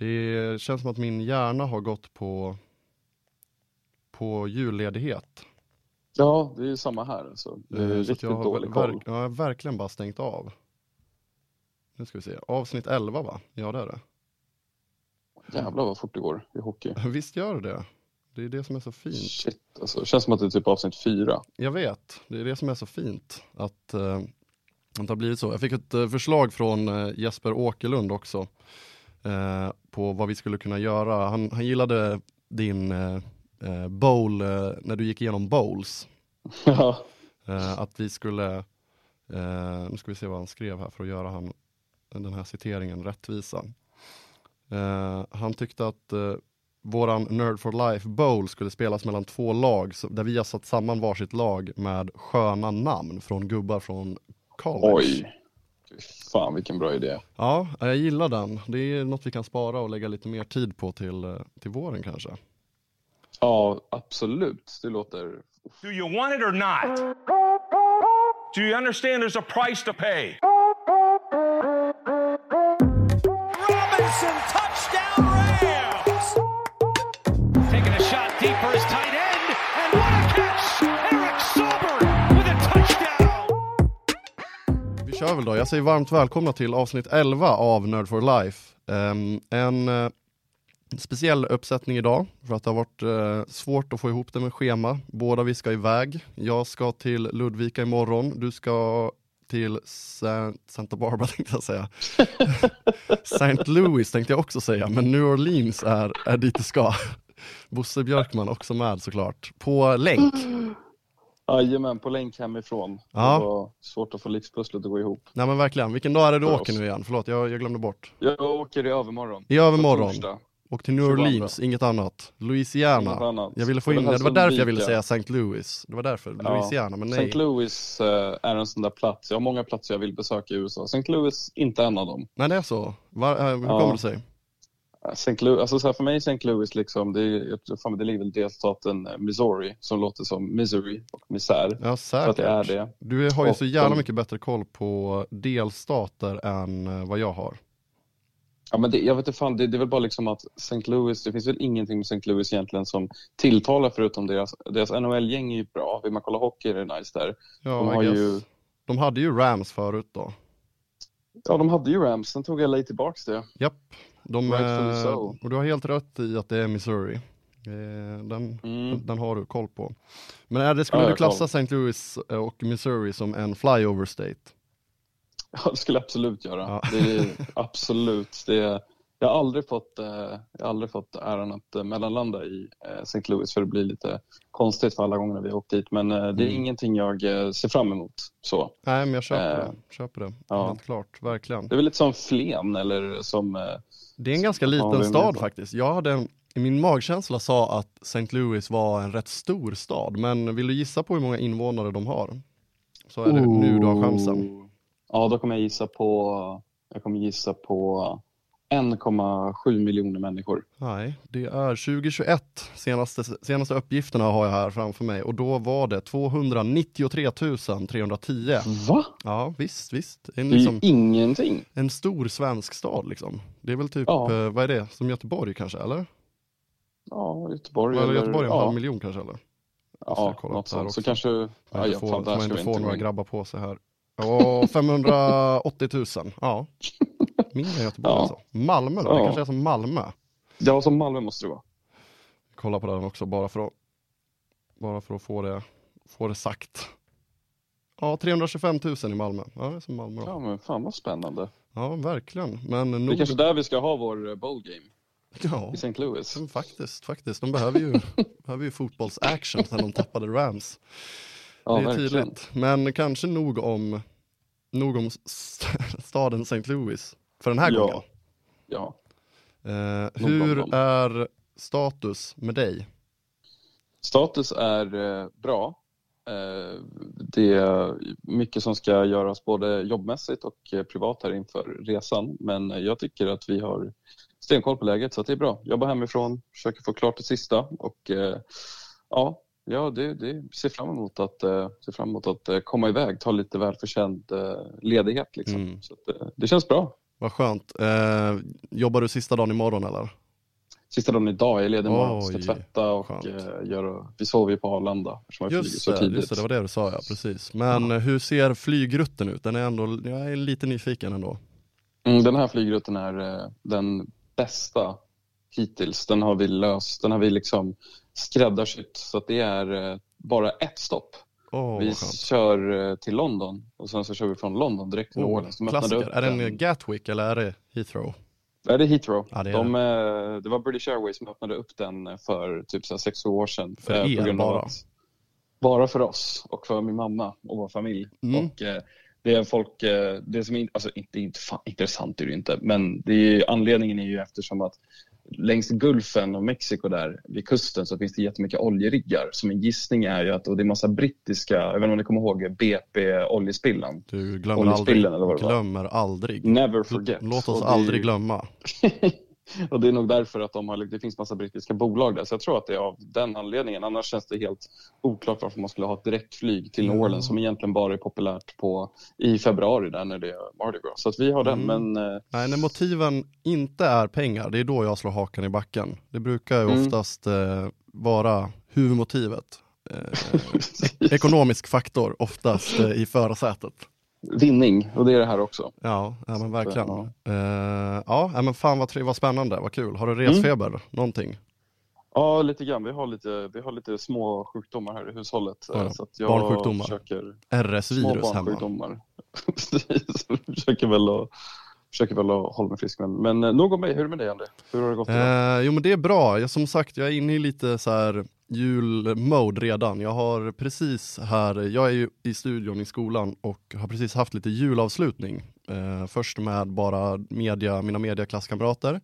Det känns som att min hjärna har gått på, på julledighet. Ja, det är ju samma här. Alltså. Det är Eh, så riktigt jag har dålig koll. jag har verkligen bara stängt av. Nu ska vi se, avsnitt 11 va? Ja det är det. Jävlar vad fort det går i hockey. Visst gör det det. är det som är så fint. Shit, alltså. Det känns som att det är typ avsnitt fyra. Jag vet, det är det som är så fint. Att, eh, att det har blivit så. Jag fick ett eh, förslag från eh, Jesper Åkerlund också. Eh, på vad vi skulle kunna göra. Han, han gillade din eh, eh, bowl, eh, när du gick igenom bowls. Ja. Eh, att vi skulle, nu ska vi se vad han skrev här för att göra han, den här citeringen rättvisa. Han tyckte att våran Nerd for Life Bowl skulle spelas mellan två lag, så, där vi har satt samman varsitt lag med sköna namn från gubbar från college. Oj. Fan vilken bra idé. Ja, jag gillar den. Det är något vi kan spara och lägga lite mer tid på till, eh, till våren kanske. Ja, absolut. Det låter... Do you want it or not? Do you understand there's a price to pay? Kör väl då. Jag säger varmt välkomna till avsnitt 11 av Nerd for Life. Ehm, en eh, speciell uppsättning idag för att det har varit eh, svårt att få ihop det med schema. Båda vi ska iväg. Jag ska till Ludvika imorgon. Du ska till Sa- Santa Barbara tänkte jag säga. St. Louis tänkte jag också säga, men New Orleans är, är dit du ska. Bosse Björkman också med såklart. På länk. Jajamän, på länk hemifrån. Ja. Det var svårt att få livspusslet att gå ihop. Nej men verkligen, vilken dag är det du För åker oss. nu igen? Förlåt, jag, jag glömde bort. Jag åker i övermorgon. I övermorgon. Och till New 22. Orleans, inget annat. Louisiana. Inget annat. Jag ville få in, det det var därför jag ville säga St. Louis. Det var därför, Ja. Louisiana, men nej. St. Louis eh, är en sån där plats. Jag har många platser jag vill besöka i USA. St. Louis, inte en av dem. Nej det är så. Var, äh, hur Ja. kommer det sig? Eh, St. Louis, alltså så här, för mig St. Louis liksom, det, är, fan, det ligger väl delstaten eh, Missouri som låter som misery och misär. Ja säkert. det är det. Du har ju Och så jävla de- mycket bättre koll på delstater än eh, vad jag har. Ja, men det, jag vet inte fan, det, det är väl bara liksom att St. Louis, det finns väl ingenting med St. Louis egentligen som tilltalar förutom deras, deras NHL-gäng är ju bra. Vill man kolla hockey är det nice där. Ja, De har ju, De hade ju Rams förut då. ja de hade ju Rams, sen tog LA tillbaks det. Japp. De, Rightfully eh, so. och du har helt rätt i att det är Missouri. Eh, Den, Mm. den har du koll på. Men är det, skulle Ja, du klassa St. Louis eh, och Missouri som en flyover state? Ja, det skulle jag absolut göra. Ja. Det är, absolut. Det är, jag, har aldrig fått, eh, jag har aldrig fått äran att eh, mellanlanda i eh, St. Louis för det blir lite konstigt för alla gånger vi har åkt dit. Men det är Mm. ingenting jag ser fram emot. Så. Nej men jag köper Eh, det, köper det. ja. Helt klart, verkligen. Det är väl lite som Flen eller som... Det är en ganska Ja, liten vem stad faktiskt. Jag hade en, min magkänsla sa att St. Louis var en rätt stor stad, men vill du gissa på hur många invånare de har? Så är det nu du har chansen. Ja, då kommer jag gissa på, jag kommer gissa på 1,7 miljoner människor. Nej, det är 2021. Senaste, senaste uppgifterna har jag här framför mig och då var det 293 310. Va? Ja, visst, visst. En, Det är liksom, ingenting. en stor svensk stad liksom. Det är väl typ, Ja. eh, vad är det, som Göteborg kanske, eller? Ja, Göteborg. Eller eller, Göteborg en ja, halv miljon kanske, eller? Ja, jag kolla något sånt. Så kanske... Ja, inte ja, får, man inte får inte några grabbar på sig här. Ja, 580 000. Ja. Mindre Göteborg Ja. alltså. Malmö då? Det Ja. kanske är som Malmö. Ja, som Malmö måste det vara. Kolla på den också bara för att, bara för att få, det, få det sagt. Ja, 325 000 i Malmö. Ja, det är som Malmö då. Ja, men fan vad spännande. Ja, verkligen. Men Det är nog... kanske där vi ska ha vår eh, bowl game. Ja, I St. Louis. men faktiskt, faktiskt. De behöver ju, behöver ju fotbollsaction sen de tappade Rams. Ja, det är verkligen. tydligt. Men kanske nog om, nog om staden St. Louis för den här Ja. gången. Ja. Eh, hur är status med dig? Status är eh, bra. Eh, det är mycket som ska göras både jobbmässigt och eh, privat här inför resan. Men jag tycker att vi har stenkoll på läget så att det är bra. Jobbar hemifrån, försöker få klart det sista och eh, ja, ja det, det ser fram emot att, eh, ser fram emot att eh, komma iväg, ta lite välförtjänt eh, ledighet. Liksom. Mm. Så att, det känns bra. Vad skönt. Eh, jobbar du sista dagen imorgon eller? Sista dagen idag, jag är ledig imorgon, ska tvätta och skönt. eh, göra, vi sover ju på Arlanda eftersom jag flyger Just så det, tidigt. just det, det var det du sa ja, precis. Men eh, hur ser flygrutten ut? Den är ändå, jag är lite nyfiken ändå. Mm, den här flygrutten är eh, den bästa hittills. Den har vi löst, den har vi liksom skräddarsytt så att det är eh, bara ett stopp. Åh, vi kör eh, till London och sen så kör vi från London direkt till Oh. De klassiker. upp Är det den- en Gatwick eller är det Heathrow? Ja, det är Heathrow. Ja, det är De, eh, det var British Airways som öppnade upp den för typ så här sex år sedan. För eh, er bara? att- bara för oss och för min mamma och vår familj. Mm. Och, eh, det är folk, eh, det som är, alltså inte, inte fan, intressant är det inte, men det är, anledningen är ju eftersom att längs Gulfen och Mexiko där vid kusten så finns det jättemycket oljeriggar. Så min gissning är ju att, och det är massa brittiska, jag vet inte om ni kommer ihåg BP oljespillan. Du glömmer aldrig. Eller vad det. Glömmer aldrig. Never forget. Låt oss det aldrig glömma. och det är nog därför att de har, det finns massa brittiska bolag där. Så jag tror att det är av den anledningen. Annars känns det helt oklart varför man skulle ha ett direktflyg till New. Orleans som egentligen bara är populärt på, i februari där när det är Mardi Gras. Så att vi har den. Mm. Men eh, Nej, när motiven inte är pengar, det är då jag slår hakan i backen. Det brukar ju Mm. oftast eh, vara huvudmotivet. Eh, ekonomisk faktor oftast eh, i förarsätet. Vinning och det är det här också. Ja, ja men verkligen. Ja. Eh, ja, men fan vad, vad spännande, vad kul. Har du resfeber? Mm. Någonting? Ja, lite grann. Vi har lite, vi har lite små sjukdomar här i hushållet. Ja, Så jag barnsjukdomar. Små RS-virus hemma. barnsjukdomar. Precis. försöker väl att försöker väl att hålla mig frisk. Men, men eh, nog om mig. Hur är det med dig, André? Hur har det gått? Eh, jo men det är bra, jag, som sagt jag är inne i lite så här julmode redan. Jag har precis här, jag är ju i studion i skolan och har precis haft lite julavslutning. Eh, först med bara media, mina mediaklasskamrater.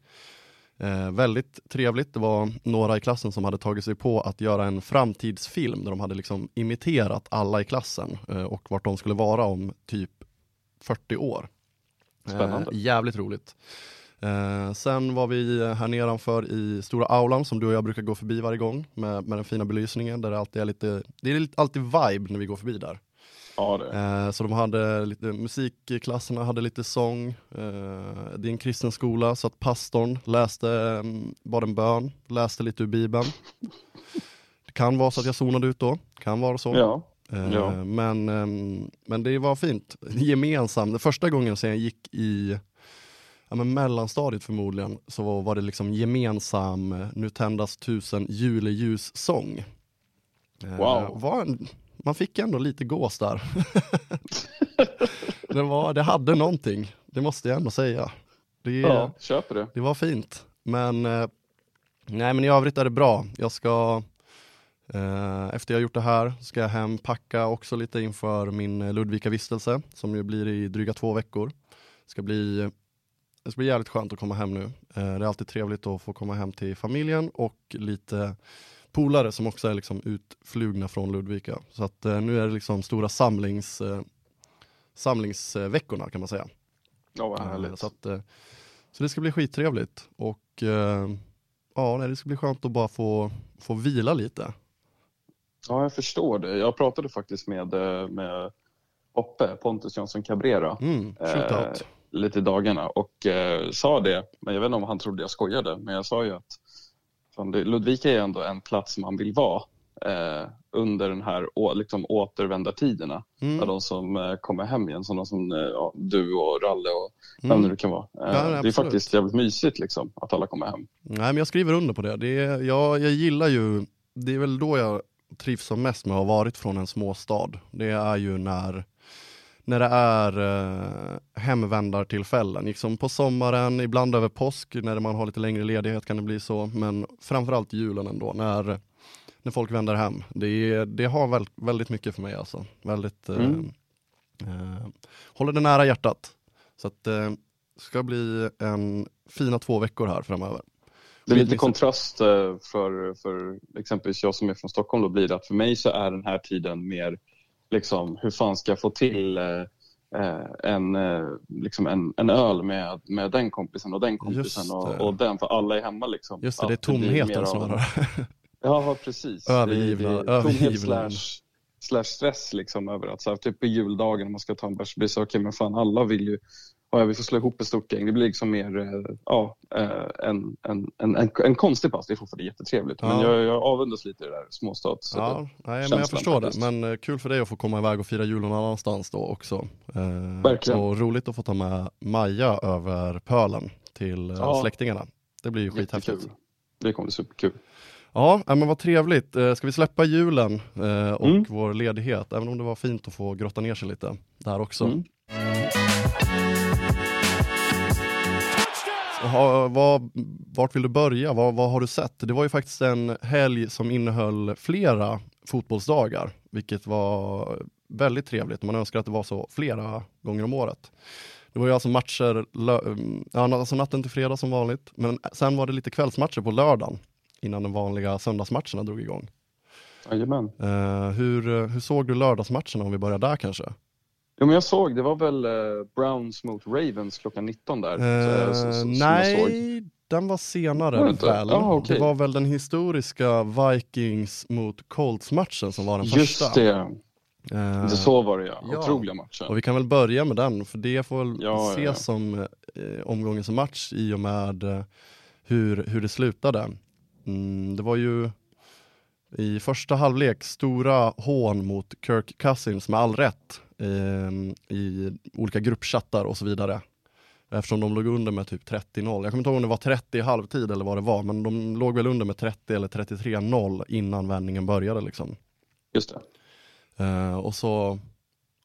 Eh, väldigt trevligt, det var några i klassen som hade tagit sig på att göra en framtidsfilm där de hade liksom imiterat alla i klassen eh, och vart de skulle vara om typ 40 år. Spännande. Eh, jävligt roligt. Eh, sen var vi här nedanför i stora aulan som du och jag brukar gå förbi varje gång med, med den fina belysningen där det alltid är lite, det är alltid vibe när vi går förbi där. Ja, det. Eh, så de hade lite, musikklasserna hade lite sång, eh, det är en kristen skola så att pastorn läste, um, bad en bön, läste lite ur bibeln. Det kan vara så att jag zonade ut då, kan vara så. Ja. Eh, Ja. Men, ehm, men det var fint. Gemensam, det första gången sen jag gick i ja, men mellanstadiet förmodligen, så var, var det liksom gemensam Nu tändas tusen juleljus-sång. Eh, Wow. En, man fick ändå lite gås där. det, var, det hade någonting, det måste jag ändå säga. Det, ja, köper det. det var fint. Men, eh, nej, men i övrigt är det bra. Jag ska, efter jag gjort det här, ska jag hem, packa också lite inför min eh, Ludvika-vistelse som ju blir i dryga två veckor. Det ska bli, det ska bli jävligt skönt att komma hem nu. Eh, det är alltid trevligt att få komma hem till familjen och lite polare som också är liksom utflugna från Ludvika. Så att eh, nu är det liksom stora samlings, eh, samlingsveckorna kan man säga. Ja, vad Eh, härligt. Så, att, eh, så det ska bli skittrevligt och eh, ja, det ska bli skönt att bara få, få vila lite. Ja, jag förstår det. Jag pratade faktiskt med, eh, med Hoppe, Pontus Jansson Cabrera, Mm, eh, lite i dagarna och eh, sa det, men jag vet inte om han trodde jag skojade, men jag sa ju att fan, det, Ludvika är ändå en plats man vill vara eh, under den här å, liksom, återvändartiderna. Mm. Där de som eh, kommer hem igen, som de som eh, ja, du och Ralle och vem Mm. det nu kan vara. Nej, det är absolut. faktiskt jävligt mysigt liksom, att alla kommer hem. Nej men jag skriver under på det. det är, jag, jag gillar ju, det är väl då jag trivs som mest med att ha varit från en småstad. Det är ju när, när det är eh, hemvändartillfällen. Liksom på sommaren, ibland över påsk, när man har lite längre ledighet kan det bli så. Men framförallt julen ändå, när, när folk vänder hem. Det, det har väl, väldigt mycket för mig alltså. Väldigt, eh, Mm. eh, håller det nära hjärtat. Så att det eh, ska bli en fina två veckor här framöver. Det är lite kontrast eh, för, för exempelvis jag som är från Stockholm. Då blir det att för mig så är den här tiden mer liksom, hur fan ska jag få till eh, eh, en, liksom en, en öl med, med den kompisen och den kompisen och, och den, för alla är hemma. Liksom. Just det, det är tomheten av- snarare. Ja, precis. Övergivna- Det, det övergivna. slash, slash stress liksom över att så här, typ på juldagen om man ska ta en bärs så okej men fan alla vill ju ja, vi får slå ihop ett stort gäng. Det blir liksom mer eh, ja, eh, en, en, en, en, konstig pass. Det är fortfarande jättetrevligt. Men Ja. jag, jag avundas lite det där småstads. Ja, nej, men jag förstår faktiskt. det. Men eh, kul för dig att få komma iväg och fira jul någon annanstans då också. Eh, Verkligen. Och roligt att få ta med Maja över pölen till eh, Ja. släktingarna. Det blir ju skithäftigt. Jättekul. Det kommer bli superkul. Ja, men vad trevligt. Eh, Ska vi släppa julen eh, och Mm. vår ledighet, även om det var fint att få grotta ner sig lite där också. Mm. Ha, vad, vart vill du börja? Vad, vad har du sett? Det var ju faktiskt en helg som innehöll flera fotbollsdagar, vilket var väldigt trevligt. Man önskar att det var så flera gånger om året. Det var ju alltså matcher, ja, alltså natten till fredag som vanligt, men sen var det lite kvällsmatcher på lördagen innan de vanliga söndagsmatcherna drog igång. Jajamän. Eh, hur, hur såg du lördagsmatcherna om vi börjar där kanske? Jo, men jag såg, det var väl eh, Browns mot Ravens klockan 19 där. så- så- så- som nej, den var senare Var det väl. Ja, okej. Det var väl den historiska Vikings mot Colts-matchen som var den Just första. det, Eh, det så var det ja. ja. Otroliga matchen. och vi kan väl börja med den, för det får väl Ja, ja, ses ja. som eh, omgångens match i och med eh, hur, hur det slutade. Mm, det var ju i första halvlek stora hån mot Kirk Cousins med all rätt eh, i olika gruppchattar och så vidare. Eftersom de låg under med typ 30-0. Jag kommer inte ihåg om det var 30 i halvtid eller vad det var, men de låg väl under med 30 eller 33-0 innan vändningen började liksom. Just det. Eh, och så,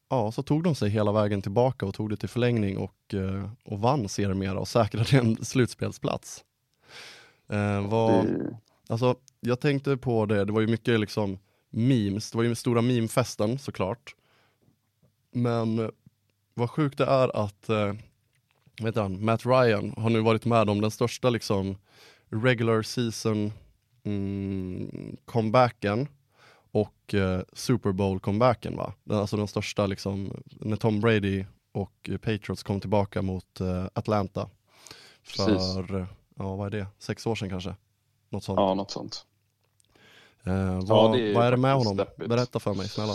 ja, så tog de sig hela vägen tillbaka och tog det till förlängning och, eh, och vann sedermera och säkrade en slutspelsplats. Eh, vad, det Alltså, jag tänkte på det, det var ju mycket liksom memes, det var ju stora memefesten såklart. Men vad sjukt det är att, eh, heter han, Matt Ryan har nu varit med om den största liksom regular season mm, comebacken och eh, Super Bowl comebacken va? Den, alltså den största liksom, när Tom Brady och Patriots kom tillbaka mot eh, Atlanta. Precis. För, eh, ja vad är det, sex år sedan kanske? Något sånt. ja, något sånt. Eh, vad, det är vad är det med honom? deppigt. Berätta för mig snälla.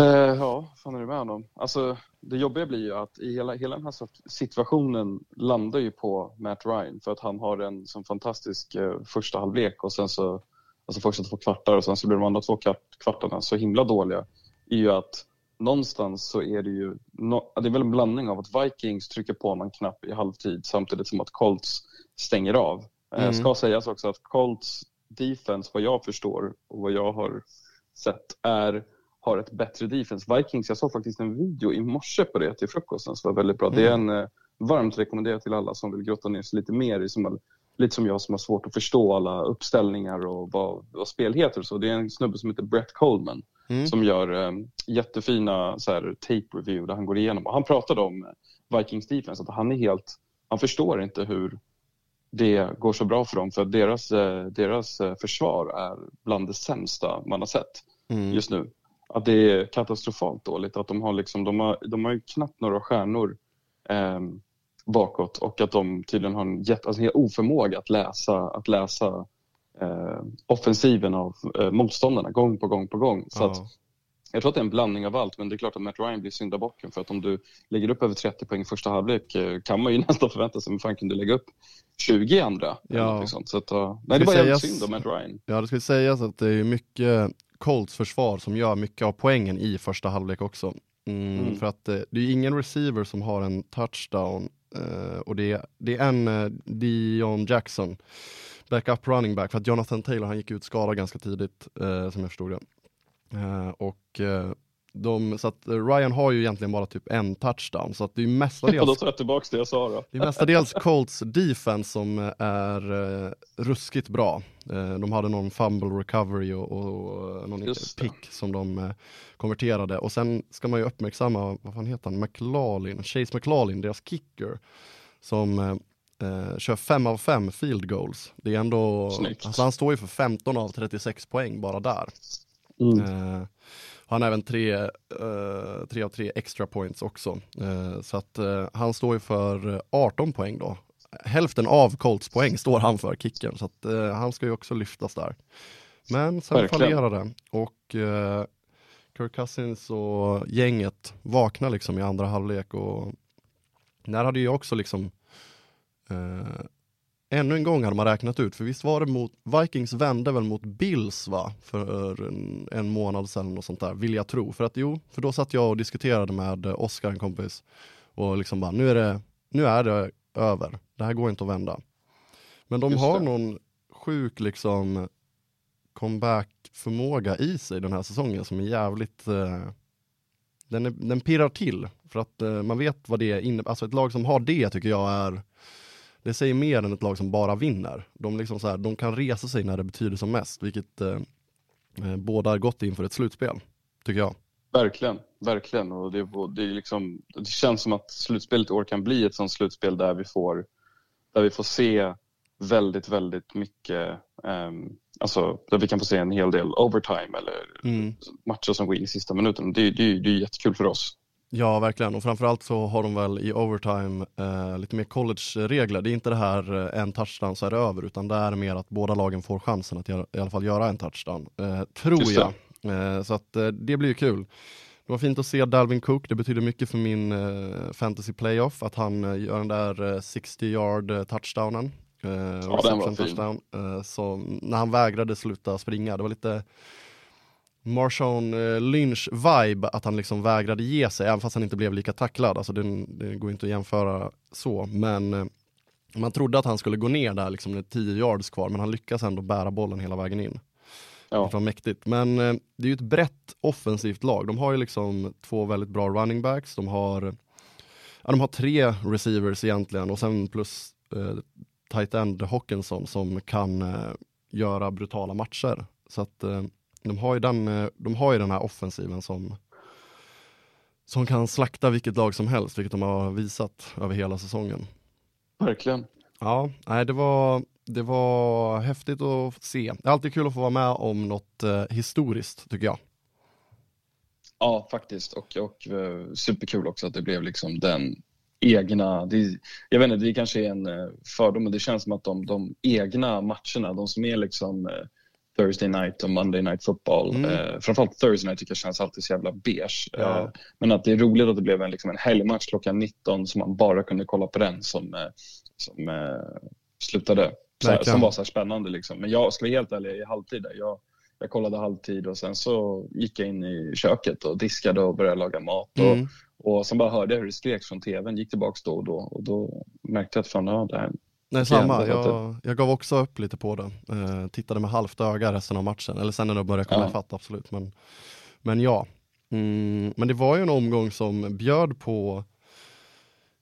Eh, ja, vad fan är det med honom? Alltså, det jobbiga blir ju att i hela, hela den här situationen landar ju på Matt Ryan för att han har en sån fantastisk eh, första halvlek och sen så, alltså första två kvartar och sen så blir de andra två kvart, kvartarna så himla dåliga. är ju att någonstans så är det ju, no, det är väl en blandning av att Vikings trycker på någon knapp i halvtid samtidigt som att Colts stänger av. Eh, Mm. Ska sägas också att Colts defense, vad jag förstår och vad jag har sett, är har ett bättre defense. Vikings, jag såg faktiskt en video i morse på det till frukosten som var väldigt bra. Det är en eh, varmt rekommenderat till alla som vill grotta ner sig lite mer i, som, lite som jag som har svårt att förstå alla uppställningar och vad, vad spel heter så. Det är en snubbe som heter Brett Coleman Mm. som gör eh, jättefina så här, tape review där han går igenom. Och han pratade om Vikings defense, att han är helt, han förstår inte hur det går så bra för dem för att deras, eh, deras eh, försvar är bland det sämsta man har sett Mm. just nu. Att det är katastrofalt dåligt. Att de har, liksom, de har, de har ju knappt några stjärnor eh, bakåt och att de tydligen har en jätte, alltså, en oförmåga att läsa, att läsa eh, offensiven av eh, motståndarna gång på gång på gång. Så Ja. att, jag tror att det är en blandning av allt, men det är klart att Matt Ryan blir syndabocken för att om du lägger upp över 30 poäng i första halvlek eh, kan man ju nästan förvänta sig, men fan kan du lägga upp 20 i andra? Ja. sånt. Så att, uh, nej, det Ska var jävligt synd om Matt Ryan. Ja, det ska sägas att det är mycket Colts försvar som gör mycket av poängen i första halvlek också. Mm, Mm. För att eh, det är ingen receiver som har en touchdown eh, och det är, det är en eh, Dion Jackson, backup running back, för att Jonathan Taylor han gick ut skadad ganska tidigt eh, som jag förstod det. Eh, och eh, de, så att Ryan har ju egentligen bara typ en touchdown, så att det är Och då mestadels tar jag tillbaka det jag sa då. det är mestadels Colts defense som eh, är eh, ruskigt bra. Eh, de hade någon fumble recovery och, och någon Just det. pick som de eh, konverterade. Och sen ska man ju uppmärksamma, vad fan heter han, McLaughlin, Chase McLaughlin, deras kicker, som eh, kör 5 av 5 field goals. Det är ändå, Snyggt. alltså han står ju för 15 av 36 poäng bara där. Mm. Eh, han har även tre, eh, tre av tre extra points också. Eh, så att han står ju för eh, 18 poäng då. Hälften av Colts poäng står han för, kicken. Så att han ska ju också lyftas där. Men sen Verkligen. fallerar det. Och Kirk Cousins och gänget vaknar liksom i andra halvlek och där hade jag också liksom ännu en gång hade man räknat ut, för visst var det mot, Vikings vände väl mot Bills va, för en, en månad sedan och sånt där, vill jag tro. För att jo, för då satt jag och diskuterade med Oskar, en kompis, och liksom bara, nu är det, nu är det över, det här går inte att vända. Men de Just har det. någon sjuk liksom comeback-förmåga i sig den här säsongen som är jävligt eh, den, är, den pirrar till för att eh, man vet vad det innebär. Alltså ett lag som har det tycker jag är det säger mer än ett lag som bara vinner. De, liksom så här, de kan resa sig när det betyder som mest, vilket eh, eh, båda gott inför ett slutspel, tycker jag. Verkligen, verkligen. Och det, det, liksom, det känns som att slutspelet i år kan bli ett sånt slutspel där vi får, där vi får se väldigt, väldigt mycket, um, alltså där vi kan få se en hel del overtime eller Mm. matcher som går in i sista minuten. Det, det, det är jättekul för oss. Ja, verkligen. Och framförallt så har de väl i overtime eh, lite mer college-regler. Det är inte det här eh, en touchdown så är det över, utan det är mer att båda lagen får chansen att i alla fall göra en touchdown. Eh, tror Just jag. Eh, så att eh, det blir ju kul. Det var fint att se Dalvin Cook, det betyder mycket för min fantasy playoff att han gör den där eh, 60 yard touchdownen. Eh, den var fin. touchdown. Så när han vägrade sluta springa, det var lite Marshawn eh, Lynch-vibe, att han liksom vägrade ge sig, även fast han inte blev lika tacklad. Alltså det, det går inte att jämföra så, men eh, man trodde att han skulle gå ner där liksom med 10 yards kvar, men han lyckas ändå bära bollen hela vägen in. Ja. Det var mäktigt. Men eh, det är ju ett brett offensivt lag. De har ju liksom två väldigt bra running backs, de har, ja, de har tre receivers egentligen och sen plus eh, tight end Hawkinson som kan eh, göra brutala matcher. Så att eh, de har, ju den, eh, de har ju den här offensiven som, som kan slakta vilket lag som helst, vilket de har visat över hela säsongen. Verkligen. Ja, nej, det, var, det var häftigt att se. Det är alltid kul att få vara med om något eh, historiskt, tycker jag. Ja, faktiskt. Och, och eh, superkul också att det blev liksom den egna, det, jag vet inte, det kanske är en fördom, men det känns som att de, de egna matcherna, de som är liksom eh, Thursday night och Monday night football, Mm. eh, framförallt Thursday night tycker jag känns alltid så jävla beige. Ja. Eh, men att det är roligt att det blev en, liksom en helgmatch klockan 19 som man bara kunde kolla på den som, eh, som eh, slutade, så här, Verkligen. som var så här spännande. Liksom. Men jag ska vara helt ärlig, i halvtid där, jag, jag kollade halvtid och sen så gick jag in i köket och diskade och började laga mat. Och, Mm. och sen bara hörde jag hur det skreks från tvn, gick tillbaks då och då och då märkte jag att fan, ja, det här, Nej, samma. jag. Jag, gav också upp lite på det. Eh, tittade med halvt öga resten av matchen, eller sen när det började komma Ja. ifatt, absolut. Men, men ja. Mm, men det var ju en omgång som bjöd på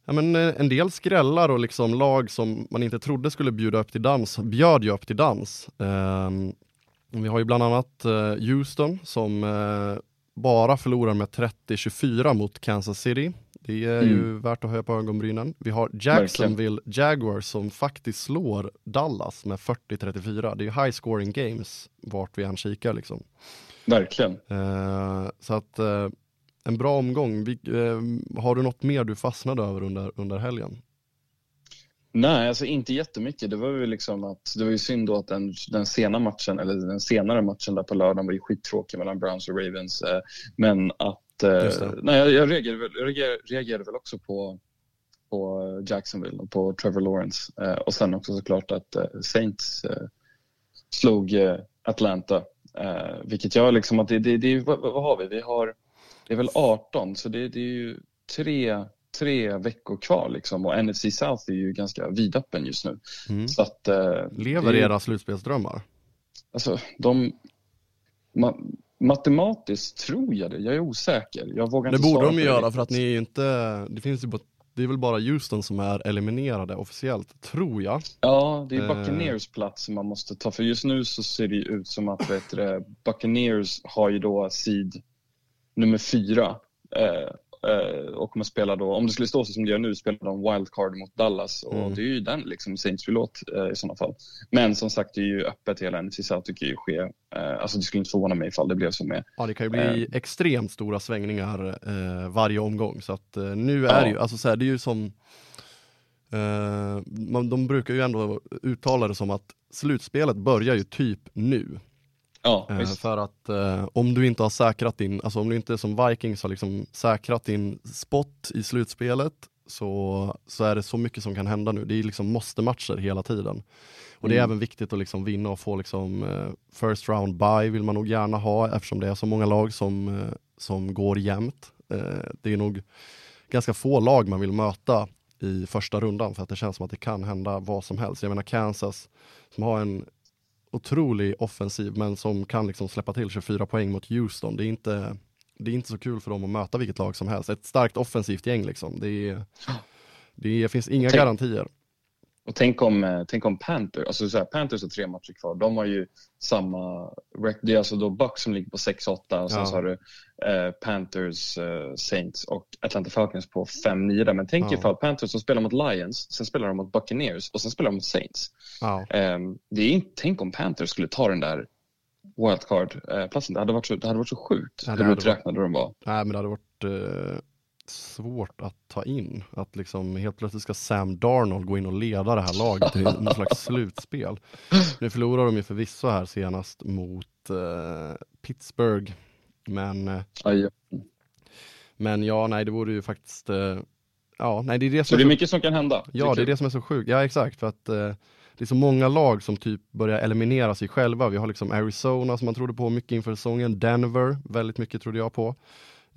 ja, men eh, en del skrällar och liksom lag som man inte trodde skulle bjuda upp till dans, bjöd ju upp till dans. Ehm, vi har ju bland annat eh, Houston som eh, bara förlorar med 30-24 mot Kansas City. Det är ju Mm. värt att höja på ögonbrynen. Vi har Jacksonville Jaguars som faktiskt slår Dallas med 40-34. Det är ju high scoring games vart vi än kikar liksom. verkligen. Eh, så att eh, en bra omgång. Vi, eh, har du något mer du fastnade över under, under helgen? Nej, alltså inte jättemycket. Det var ju liksom att det var ju synd då att den, den sena matchen, eller den senare matchen där på lördagen var ju skittråkig mellan Browns och Ravens. Eh, men att. Nej jag, jag, reagerade, väl- jag reagerade, väl också på, på Jacksonville och på Trevor Lawrence. Eh, och sen också såklart att eh, Saints eh, slog eh, Atlanta. Eh, vilket jag liksom att det, det, det vad, vad har vi? Vi har, det är väl 18, så det, det är ju tre, tre veckor kvar liksom. Och NFC South är ju ganska vidöppen just nu. Mm. Så att, eh, Lever det, era slutspelsdrömmar? Alltså, de, ma, matematiskt tror jag det. Jag är osäker. Jag vågar Det inte borde de ju göra för att ni är inte, det finns ju bara, det är väl bara Houston som är eliminerade officiellt, tror jag. Ja, det är Eh. Buccaneers plats som man måste ta. För just nu så ser det ju ut som att vet du, Buccaneers har ju då seed nummer fyra. Eh, och kommer spela då, om det skulle stå så som det gör nu, spelar de wildcard mot Dallas. Och Mm. det är ju den liksom Saints vill åt eh, i sådana fall. Men som sagt, det är ju öppet hela NFC South tycker jag ske. Eh, alltså det skulle inte förvåna mig ifall det blev så med. Ja, det kan ju bli extremt stora svängningar eh, varje omgång. Så att eh, nu är Ja. det ju, alltså så här, det är ju som, eh, man, de brukar ju ändå uttala det som att slutspelet börjar ju typ nu. Ja, Eh, för att eh, om du inte har säkrat din, alltså om du inte som Vikings har liksom säkrat din spot i slutspelet så, så är det så mycket som kan hända nu. Det är liksom måste-matcher hela tiden. Och det är Mm. även viktigt att liksom vinna och få liksom, eh, first round bye vill man nog gärna ha eftersom det är så många lag som, eh, som går jämnt. Eh, det är nog ganska få lag man vill möta i första rundan för att det känns som att det kan hända vad som helst. Jag menar Kansas som har en otrolig offensiv men som kan liksom släppa till 24 poäng mot Houston. Det är inte, det är inte så kul för dem att möta vilket lag som helst. Ett starkt offensivt gäng liksom. Det, är, det finns inga Tänk- garantier. Och tänk om, eh, tänk om Panthers, alltså så här, Panthers har tre matcher kvar. De har ju samma, det är alltså då Bucks som ligger på 6-8 och sen Ja. så har du eh, Panthers, eh, Saints och Atlanta Falcons på 5-9 där. Men tänk Ja. ifall Panthers som spelar mot Lions, sen spelar de mot Buccaneers och sen spelar de mot Saints. Ja. Ehm, det är inte, tänk om Panthers skulle ta den där wildcard-platsen. Det hade varit så, det hade varit så sjukt Ja, hur uträknade de var. Nej men det hade varit eh, svårt att ta in. Att liksom helt plötsligt ska Sam Darnold gå in och leda det här laget i någon slags slutspel. Nu förlorar de ju förvisso här senast mot eh, Pittsburgh. Men, eh, men ja, nej det vore ju faktiskt eh, Ja, nej det är det Så som det är så, mycket som kan hända. ja, det är det som är så sjukt. Ja exakt, för att eh, det är så många lag som typ börjar eliminera sig själva. Vi har liksom Arizona som man trodde på mycket inför säsongen, Denver väldigt mycket trodde jag på.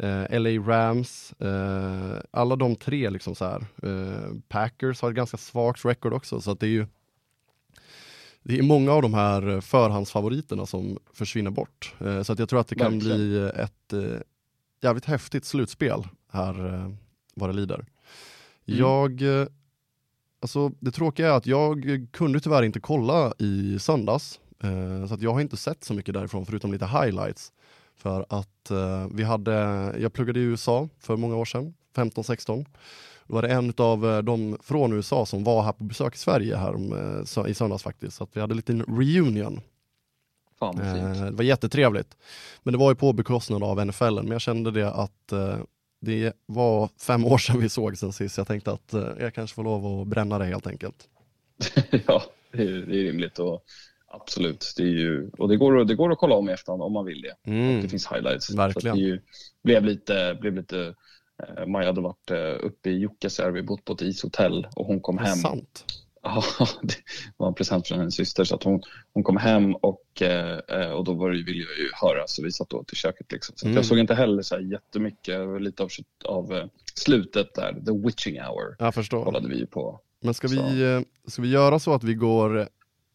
Eh, LA Rams, eh, alla de tre liksom så här. Eh, Packers har ett ganska svagt record också så att det är ju det är många av de här förhandsfavoriterna som försvinner bort. Eh, så att jag tror att det kan Verkligen. bli ett eh, jävligt häftigt slutspel här eh, vad det lider. Mm. Jag, eh, alltså det tråkiga är att jag kunde tyvärr inte kolla i söndags. Eh, så att jag har inte sett så mycket därifrån förutom lite highlights. För att eh, vi hade, jag pluggade i USA för många år sedan, 15-16. Då var det en av de från USA som var här på besök i Sverige här om, eh, i söndags faktiskt. Så att vi hade en liten reunion. Fan. Eh, det var jättetrevligt. Men det var ju på bekostnad av NFL, men jag kände det att eh, det var fem år sedan vi såg sen sist. Jag tänkte att eh, jag kanske får lov att bränna det helt enkelt. ja, det är, det är rimligt och absolut. Det är ju, och det går, det går att kolla om i efterhand om man vill det. Mm. Det finns highlights. Verkligen. Det ju, blev lite, blev lite eh, Maja hade varit eh, uppe i Jokkes vi bott på ett ishotell och hon kom Det är hem. sant. Ja, det var en present från hennes syster så att hon, hon kom hem och, eh, eh, och då var det, ville jag ju höra så vi satt åt i köket. Liksom. Så Mm. jag såg inte heller så här jättemycket, lite av, av eh, slutet där, the witching hour Jag förstår. kollade vi ju på. Men ska Så. vi, eh, ska vi göra så att vi går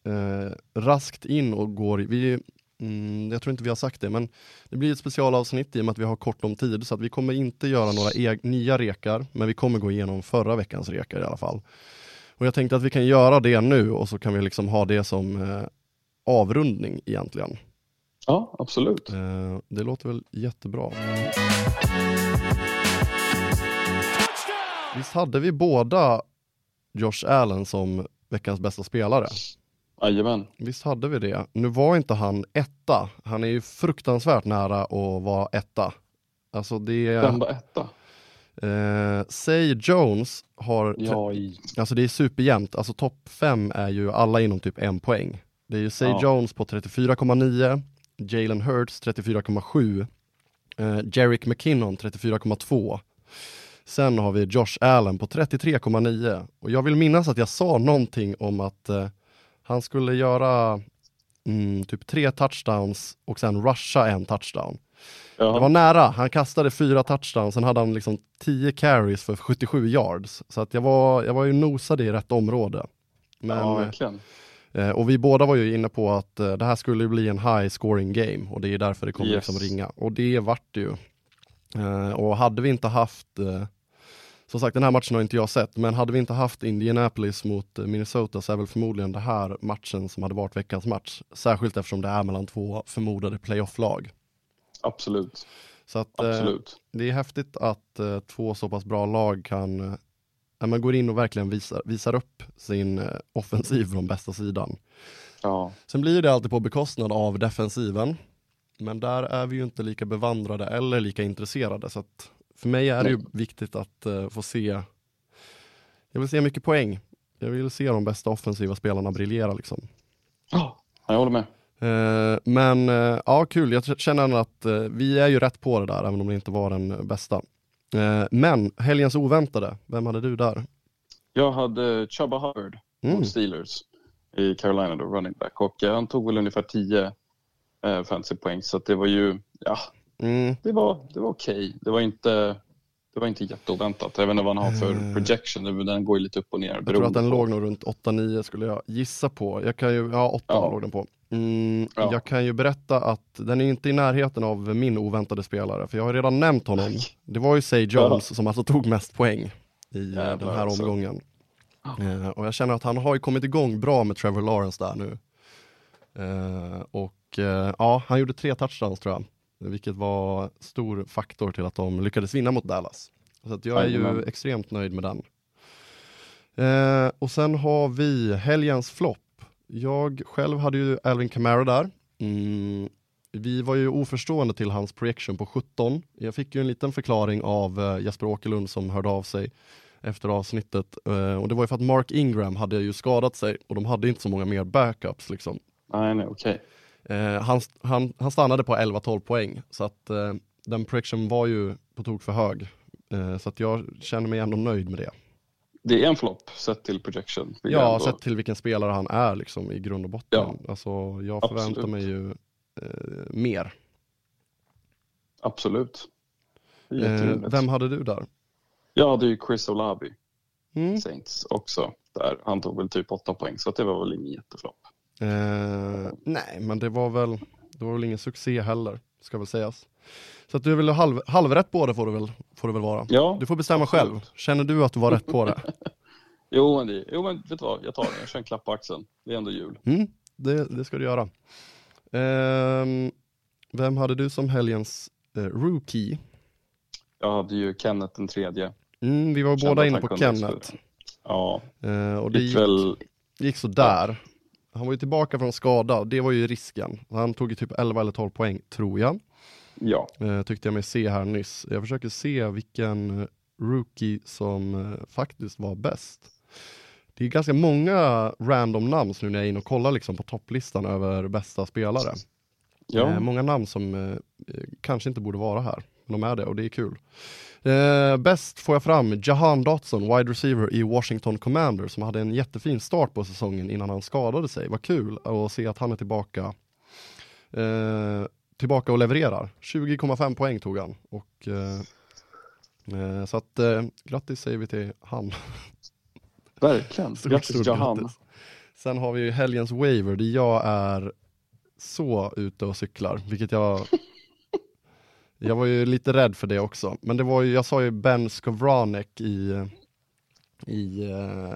eh, raskt in och går, vi, mm, jag tror inte vi har sagt det, men det blir ett specialavsnitt i och med att vi har kort om tid, så att vi kommer inte göra några eg- nya rekar, men vi kommer gå igenom förra veckans rekar i alla fall. Och jag tänkte att vi kan göra det nu och så kan vi liksom ha det som eh, avrundning egentligen. Ja, absolut. Eh, det låter väl jättebra. Visst hade vi båda Josh Allen som veckans bästa spelare? Jajamän. Visst hade vi det. Nu var inte han etta. Han är ju fruktansvärt nära att vara etta. Alltså det Vem var etta? Eh, Say Jones har... Ja, i, Alltså det är superjämnt. Alltså topp fem är ju alla inom typ en poäng. Det är ju Say Ja. Jones på 34,9, Jalen Hurts 34,7, eh, Jerick McKinnon 34,2. Sen har vi Josh Allen på 33,9 och jag vill minnas att jag sa någonting om att eh, han skulle göra mm, typ tre touchdowns och sen rusha en touchdown. Det var ja, nära, han kastade fyra touchdowns, sen hade han liksom 10 carries för 77 yards. Så att jag var, jag var ju nosade i rätt område. Men, ja, verkligen. eh, och vi båda var ju inne på att eh, det här skulle bli en high scoring game och det är därför det kommer Yes. liksom ringa. Och det vart det ju. Eh, och hade vi inte haft, eh, som sagt den här matchen har inte jag sett, men hade vi inte haft Indianapolis mot eh, Minnesota så är väl förmodligen det här matchen som hade varit veckans match. Särskilt eftersom det är mellan två förmodade playoff-lag. Absolut. Så att, eh, Absolut. det är häftigt att eh, två så pass bra lag kan, eh, man går in och verkligen visar, visar upp sin eh, offensiv från bästa sidan. Ja, Sen blir det alltid på bekostnad av defensiven. Men där är vi ju inte lika bevandrade eller lika intresserade. Så att för mig är det ju viktigt att eh, få se, jag vill se mycket poäng. Jag vill se de bästa offensiva spelarna briljera liksom. Ja, jag håller med. Eh, men eh, ja, kul. Jag känner att vi är ju rätt på det där, även om det inte var den bästa. Men helgens oväntade, vem hade du där? Jag hade Chubba Hubbard Mm. Steelers i Carolina, då, running back. Och han tog väl ungefär 10 eh, fantasypoäng, så det var ju, ja, Mm. det var, det var okej. Det var inte, det var inte jätteoväntat. Jag vet inte vad han har för Eh. projection, den går ju lite upp och ner. Jag tror att den låg nog runt 8-9 skulle jag gissa på. Jag kan ju, ja 8 Ja. låg den på. Mm, Ja. Jag kan ju berätta att den är inte i närheten av min oväntade spelare, för jag har redan nämnt honom. Det var ju Say Jones som alltså tog mest poäng i eh, Jävlar den här alltså. omgången. Eh, och jag känner att han har ju kommit igång bra med Trevor Lawrence där nu. Och ja, han gjorde tre touchdowns tror jag, vilket var stor faktor till att de lyckades vinna mot Dallas. Så att jag är ju extremt nöjd med den. Eh, och sen har vi helgens flopp. Jag själv hade ju Alvin Kamara där. Mm, vi var ju oförstående till hans projection på 17. Jag fick ju en liten förklaring av eh, Jesper Åkerlund som hörde av sig efter avsnittet. Eh, och det var ju för att Mark Ingram hade ju skadat sig och de hade inte så många mer backups liksom. Nej, nej, okej. Eh, han, han, han stannade på 11-12 poäng så att eh, den projection var ju på tok för hög. Eh, så att jag känner mig ändå nöjd med det. Det är en flopp sett till projection. Ja, ändå- sett till vilken spelare han är liksom i grund och botten. Ja. Alltså, jag förväntar Absolut. mig ju eh, mer. Absolut. Eh, vem hade du där? Jag hade ju Chris Olabi, Mm. Saints också. Där. Han tog väl typ åtta poäng, så att det var väl ingen jätteflopp. Eh, nej, men det var väl, det var väl ingen succé heller, ska väl sägas. Så att du är väl halv, halvrätt på det får du väl, får du väl vara. Ja, Du får bestämma absolut. själv. Känner du att du var rätt på det? Jo, men, det, jo, men vet du vad? Jag tar den. Jag kör en klapp på axeln. Det är ändå jul. Mm, det, det ska du göra. Ehm, vem hade du som helgens eh, rookie? Jag hade ju Kenneth den tredje. Mm, vi var båda inne på Kenneth. Ja, Eh, och det gick gick, väl... gick sådär. Han var ju tillbaka från skada, det var ju risken. Han tog ju typ 11 eller 12 poäng, tror jag. Ja, Eh, tyckte jag mig se här nyss. Jag försöker se vilken eh, rookie som eh, faktiskt var bäst. Det är ganska många random namn nu när jag är inne och kollar liksom på topplistan över bästa spelare. ja. Eh, många namn som eh, eh, kanske inte borde vara här, men de är det och det är kul. Eh, bäst får jag fram Jahan Dotson, wide receiver i Washington Commanders, som hade en jättefin start på säsongen innan han skadade sig. Vad kul att se att han är tillbaka. Eh, tillbaka och levererar. 20,5 poäng tog han. Och, eh, eh, så att eh, grattis säger vi till han. verkligen. Stort, Grattis stort Jahan. grattis. Sen har vi ju helgens waiver där jag är så ute och cyklar, vilket jag Jag var ju lite rädd för det också, men det var ju, jag sa ju Ben Skowronek i, i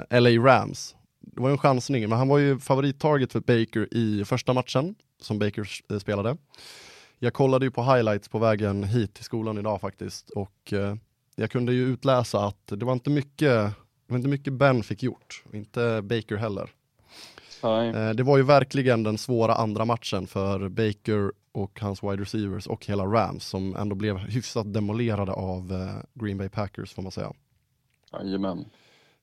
eh, LA Rams. Det var ju en chansning, men han var ju favorittarget för Baker i första matchen som Baker eh, spelade. Jag kollade ju på highlights på vägen hit till skolan idag faktiskt och eh, jag kunde ju utläsa att det var inte mycket, det var inte mycket Ben fick gjort, inte Baker heller. Eh, Det var ju verkligen den svåra andra matchen för Baker och hans wide receivers och hela Rams som ändå blev hyfsat demolerade av eh, Green Bay Packers får man säga. Jajamän.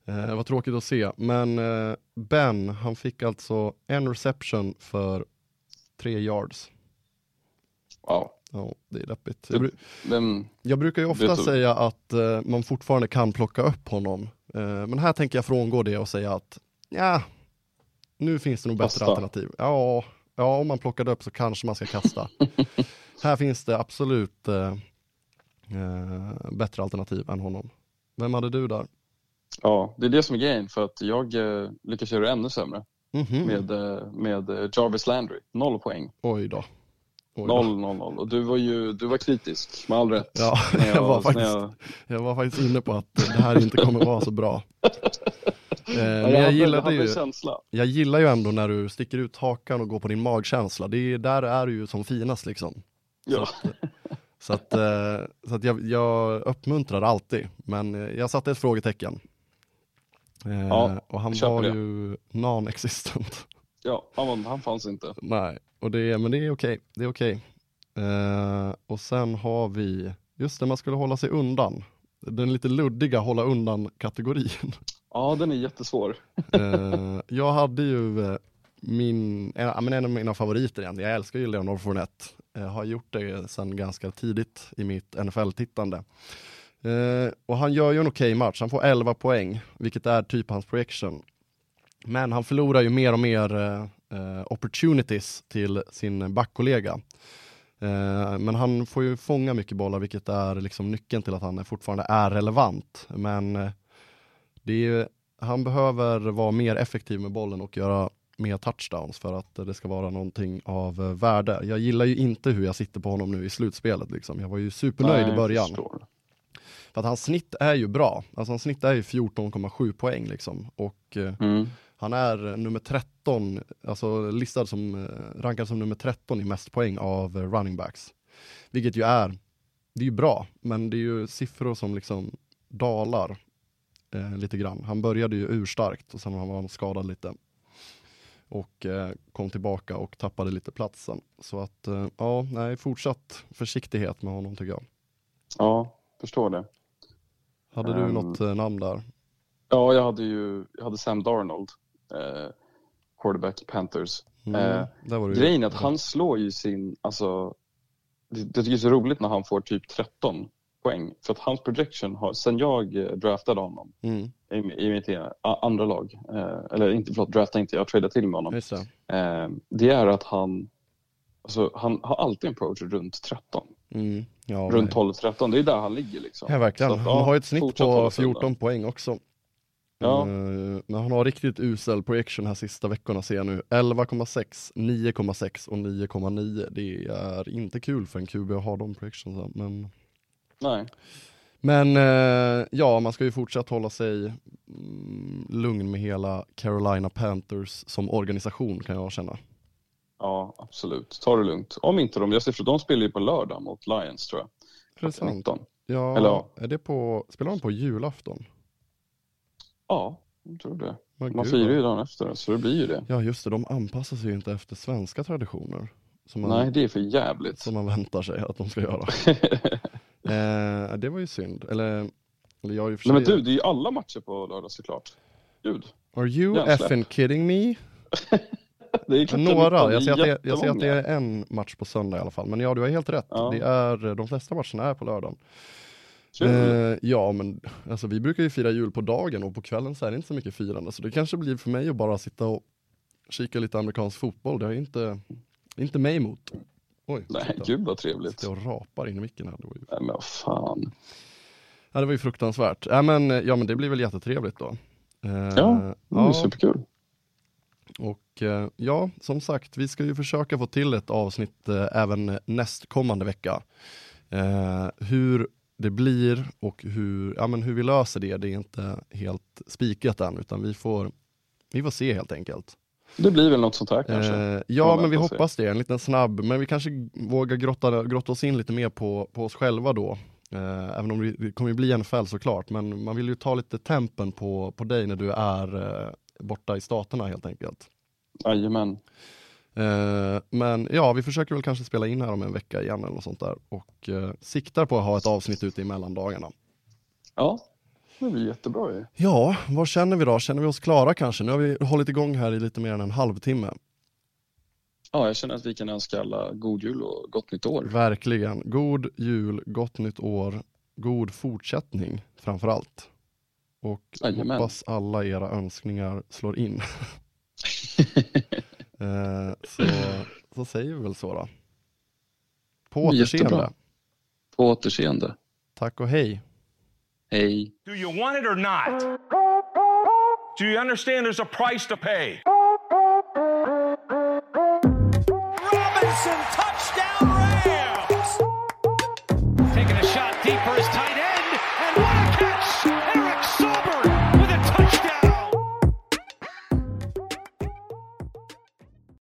Eh, Det var tråkigt att se, men eh, Ben, han fick alltså en reception för tre yards. Wow. Ja, det är deppigt. Jag, bru- Vem... jag brukar ju ofta säga att eh, man fortfarande kan plocka upp honom, eh, men här tänker jag frångå det och säga att ja, nu finns det nog bättre Kasta. alternativ. Ja, ja, om man plockade upp så kanske man ska kasta. här finns det absolut eh, eh, bättre alternativ än honom. Vem hade du där? Ja, det är det som är grejen för att jag eh, lyckas göra det ännu sämre Mhm. med, eh, med eh, Jarvis Landry. Noll poäng. Oj då. Oj då. Noll, noll, noll. Och du var ju du var kritisk, med all rätt. Ja, När jag var, faktiskt, jag- jag var faktiskt inne på att det här inte kommer vara så bra. Eh, men jag gillade ju, jag gillar ju ändå när du sticker ut hakan och går på din magkänsla. Det är, där är du ju som finast liksom. Ja. Så att, eh, så att jag, jag uppmuntrar alltid, men eh, jag satte ett frågetecken. Ja, och han var det. ju non-existent. Ja, han, han fanns inte. Nej, och det, men det är okej. Det är okej. Eh, och sen har vi, just det, man skulle hålla sig undan. Den lite luddiga hålla undan-kategorin. Ja, den är jättesvår. Eh, jag hade ju eh, min, eh, en, en av mina favoriter egentligen, jag älskar ju Leonard Fournette. Jag har gjort det sedan ganska tidigt i mitt NFL-tittande. Och han gör ju en okej match, han får 11 poäng, vilket är typ hans projection. Men han förlorar ju mer och mer eh, opportunities till sin backkollega. Eh, men han får ju fånga mycket bollar, vilket är liksom nyckeln till att han fortfarande är relevant. Men eh, är han behöver vara mer effektiv med bollen och göra mer touchdowns för att det ska vara någonting av värde. Jag gillar ju inte hur jag sitter på honom nu i slutspelet. Liksom. Jag var ju supernöjd Nej, i början. förstår. För att hans snitt är ju bra. Alltså hans snitt är ju 14,7 poäng liksom. Och eh, Mm. han är nummer 13, alltså listad som, eh, rankad som nummer 13 i mest poäng av eh, running backs. Vilket ju är, det är ju bra, men det är ju siffror som liksom dalar eh, lite grann. Han började ju urstarkt och sen var han skadad lite. Och eh, kom tillbaka och tappade lite platsen. Så att, eh, ja, nej, fortsatt försiktighet med honom tycker jag. Ja, förstår det. Hade du Ehm. något eh, namn där? Ja, jag hade ju jag hade Sam Darnold, eh, quarterback Panthers. Mm, Eh, Grejen är att han slår ju sin, alltså, det, det tycker jag är så roligt när han får typ 13 poäng. För att hans projection har, sen jag eh, draftade honom Mm, i, i mitt eh, andra lag, eh, eller inte, förlåt, draftade inte, jag tradade till med honom. Eh, det är att han, alltså, han har alltid en approach runt 13. Mm, ja, runt 12-13, det är där han ligger liksom. Ja, verkligen. Att, han ja, har ett snitt på hålla sig 14 undan. poäng också. Ja. Eh, Men han har riktigt usel projection här sista veckorna ser jag nu. 11,6, 9,6 och 9,9. Det är inte kul för en QB att ha de projectionsen. Men, Nej, men eh, ja, man ska ju fortsatt hålla sig mm, lugn med hela Carolina Panthers som organisation kan jag känna. ja absolut. Ta det lugnt. Om inte de, jag ser för de spelar ju på lördag mot Lions tror jag. Intressant. 19. Ja, Eller är det på, spelar de på julafton? Ja, jag tror det. Men Man gud, firar ju dagen efter så det blir ju det. Ja just det, de anpassar sig ju inte efter svenska traditioner. Som man, Nej, det är för jävligt. som man väntar sig att de ska göra. eh, det var ju synd. Eller, eller jag är ju Nej men du, det är ju alla matcher på lördag såklart. Gud. Are you effing kidding me? Är Några, är jag ser, att det, jag ser att det är en match på söndag i alla fall. Men ja, du har helt rätt. Ja. Det är, de flesta matcherna är på lördagen. Eh, ja, men alltså, vi brukar ju fira jul på dagen och på kvällen så är det inte så mycket firande. Så det kanske blir för mig att bara sitta och kika lite amerikansk fotboll. Det ju inte, inte mig emot. Oj, Nej, titta. gud vad trevligt. Och rapar in i micken här. Det var ju, Nej men fan. ja, det var ju fruktansvärt. Ja men, ja, men det blir väl jättetrevligt då. Eh, Ja, Det är ja, superkul. och eh, ja, som sagt, vi ska ju försöka få till ett avsnitt eh, även nästkommande vecka. Eh, hur det blir och hur, ja, men hur vi löser det, det är inte helt spikat än, utan vi får, vi får se helt enkelt. Det blir väl något sånt här kanske. Eh, ja, men vi hoppas det. En liten snabb, men vi kanske vågar grotta, grotta oss in lite mer på, på oss själva då. Eh, även om det, kommer bli NFL såklart, men man vill ju ta lite tempen på, på dig när du är eh, borta i staterna helt enkelt. Jajamän. Eh, men ja, vi försöker väl kanske spela in här om en vecka igen eller något sånt där och eh, siktar på att ha ett avsnitt ute i mellandagarna. Ja, det blir jättebra ju. Ja, vad känner vi då? Känner vi oss klara kanske? Nu har vi hållit igång här i lite mer än en halvtimme. Ja, jag känner att vi kan önska alla god jul och gott nytt år. Verkligen. God jul, gott nytt år, god fortsättning framför allt. Och Jajamän. hoppas alla era önskningar slår in. eh, så, så säger vi väl så då. På återseende. Jättebra. På återseende. Tack och hej. Hej. Do you want it or not? Do you understand there's a price to pay? Robinson,